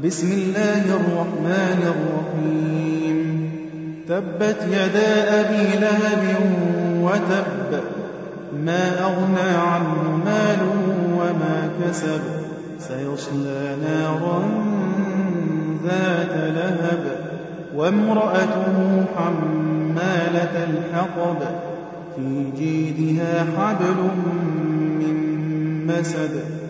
بسم الله الرحمن الرحيم. تبت يدا أبي لهب وتب ما أغنى عنه ماله وما كسب سيصلى نارا ذات لهب وامرأته حمالة الحطب في جيدها حبل من مسد.